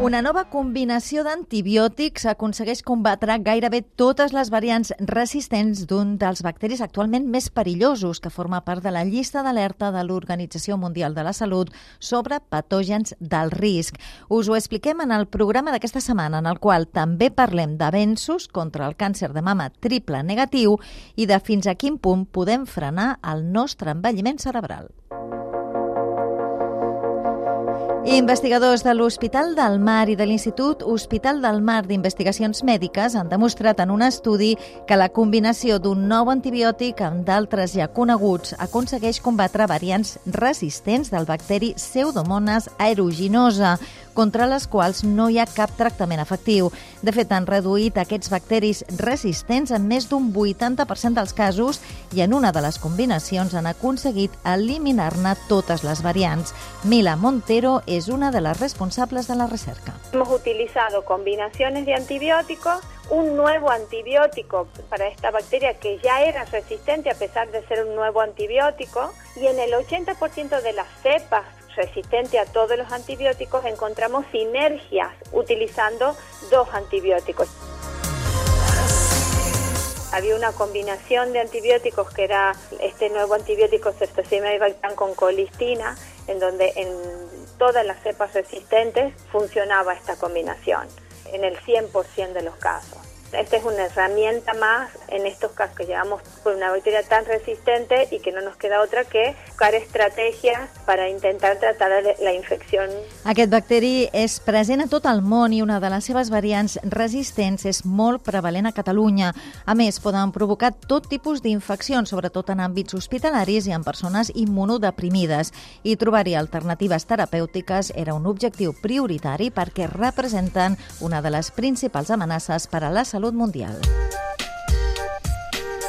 Una nova combinació d'antibiòtics aconsegueix combatre gairebé totes les variants resistents d'un dels bacteris actualment més perillosos que forma part de la llista d'alerta de l'Organització Mundial de la Salut sobre patògens del risc. Us ho expliquem en el programa d'aquesta setmana, en el qual també parlem d'avenços contra el càncer de mama triple negatiu i de fins a quin punt podem frenar el nostre envelliment cerebral. Investigadors de l'Hospital del Mar i de l'Institut Hospital del Mar d'Investigacions Mèdiques han demostrat en un estudi que la combinació d'un nou antibiòtic amb d'altres ja coneguts aconsegueix combatre variants resistents del bacteri Pseudomonas aeruginosa, contra les quals no hi ha cap tractament efectiu. De fet, han reduït aquests bacteris resistents en més d'un 80% dels casos i en una de les combinacions han aconseguit eliminar-ne totes les variants. Mila Montero és una de les responsables de la recerca. Hemos utilizado combinaciones de antibióticos un nuevo antibiótico para esta bacteria que ya era resistente a pesar de ser un nuevo antibiótico y en el 80% de las cepas resistente a todos los antibióticos, encontramos sinergias utilizando dos antibióticos. Había una combinación de antibióticos que era este nuevo antibiótico ceftoximab con colistina, en donde en todas las cepas resistentes funcionaba esta combinación, en el 100% de los casos. Esta es una herramienta más en estos casos que llevamos con una bacteria tan resistente y que no nos queda otra que buscar estrategias para intentar tratar la infección. Aquest bacteri és present a tot el món i una de les seves variants resistents és molt prevalent a Catalunya. A més, poden provocar tot tipus d'infeccions, sobretot en àmbits hospitalaris i en persones immunodeprimides. I trobar-hi alternatives terapèutiques era un objectiu prioritari perquè representen una de les principals amenaces per a la salut salut mundial.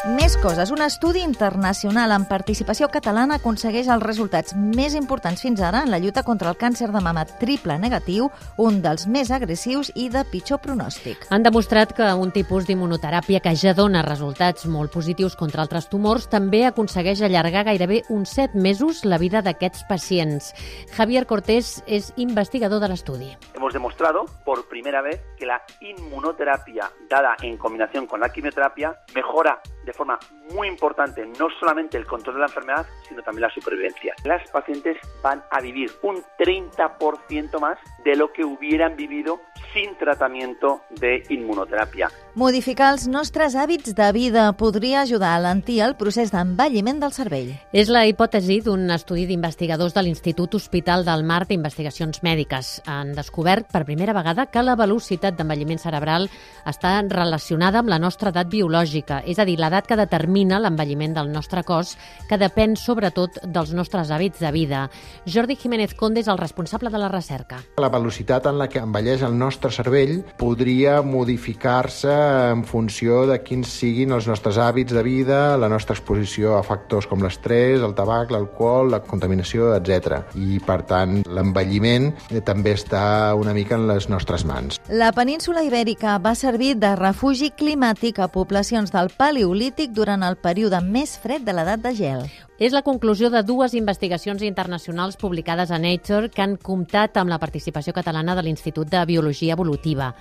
Més coses. Un estudi internacional amb participació catalana aconsegueix els resultats més importants fins ara en la lluita contra el càncer de mama triple negatiu, un dels més agressius i de pitjor pronòstic. Han demostrat que un tipus d'immunoteràpia que ja dona resultats molt positius contra altres tumors també aconsegueix allargar gairebé uns 7 mesos la vida d'aquests pacients. Javier Cortés és investigador de l'estudi. Hemos demostrado por primera vez que la inmunoterapia dada en combinación con la quimioterapia mejora de forma muy importante no solamente el control de la enfermedad, sino también la supervivencia. Las pacientes van a vivir un 30% más de lo que hubieran vivido sin tratamiento de inmunoteràpia. Modificar els nostres hàbits de vida podria ajudar a alentir el procés d'envelliment del cervell. És la hipòtesi d'un estudi d'investigadors de l'Institut Hospital del Mar d'Investigacions Mèdiques. Han descobert per primera vegada que la velocitat d'envelliment cerebral està relacionada amb la nostra edat biològica, és a dir, l'edat que determina l'envelliment del nostre cos, que depèn sobretot dels nostres hàbits de vida. Jordi Jiménez Conde és el responsable de la recerca. La velocitat en la que envelleix el nostre cervell podria modificar-se en funció de quins siguin els nostres hàbits de vida, la nostra exposició a factors com l'estrès, el tabac, l'alcohol, la contaminació, etc. I, per tant, l'envelliment també està una mica en les nostres mans. La península ibèrica va servir de refugi climàtic a poblacions del Paleolític durant el període més fred de l'edat de gel. És la conclusió de dues investigacions internacionals publicades a Nature que han comptat amb la participació catalana de l'Institut de Biologia Evolutiva.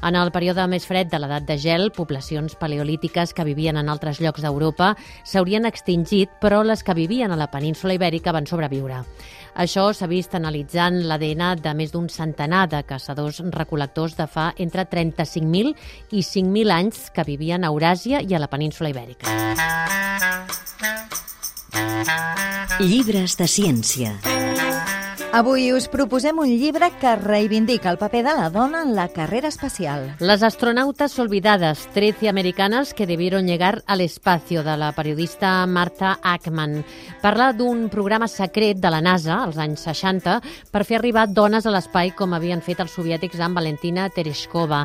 En el període més fred de l'edat de gel, poblacions paleolítiques que vivien en altres llocs d'Europa s'haurien extingit, però les que vivien a la península ibèrica van sobreviure. Això s'ha vist analitzant l'ADN de més d'un centenar de caçadors recol·lectors de fa entre 35.000 i 5.000 anys que vivien a Euràsia i a la península ibèrica. Llibres de ciència. Avui us proposem un llibre que reivindica el paper de la dona en la carrera espacial. Las astronautas olvidadas, 13 americanes que debieron llegar al espacio, de la periodista Martha Ackman. Parla d'un programa secret de la NASA, als anys 60, per fer arribar dones a l'espai com havien fet els soviètics amb Valentina Tereshkova.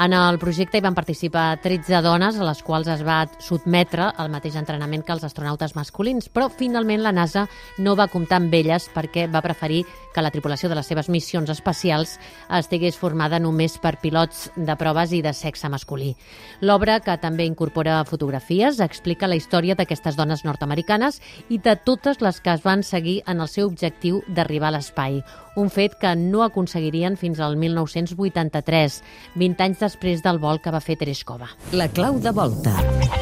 En el projecte hi van participar 13 dones, a les quals es va sotmetre al mateix entrenament que els astronautes masculins, però finalment la NASA no va comptar amb elles perquè va preferir que la tripulació de les seves missions espacials estigués formada només per pilots de proves i de sexe masculí. L'obra, que també incorpora fotografies, explica la història d'aquestes dones nord-americanes i de totes les que es van seguir en el seu objectiu d'arribar a l'espai, un fet que no aconseguirien fins al 1983, 20 anys després del vol que va fer Tereshkova. La clau de volta.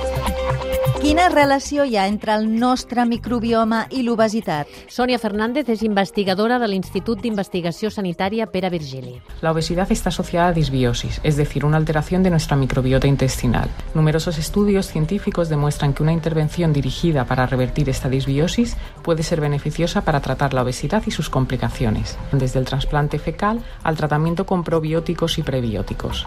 Quina relació hi ha entre el nostre microbioma i l'obesitat? Sonia Fernández es investigadora del Institut d'Investigació Sanitària Pere Virgili. La obesidad está asociada a disbiosis, es decir, una alteración de nuestra microbiota intestinal. Numerosos estudios científicos demuestran que una intervención dirigida para revertir esta disbiosis puede ser beneficiosa para tratar la obesidad y sus complicaciones, desde el trasplante fecal al tratamiento con probióticos y prebióticos.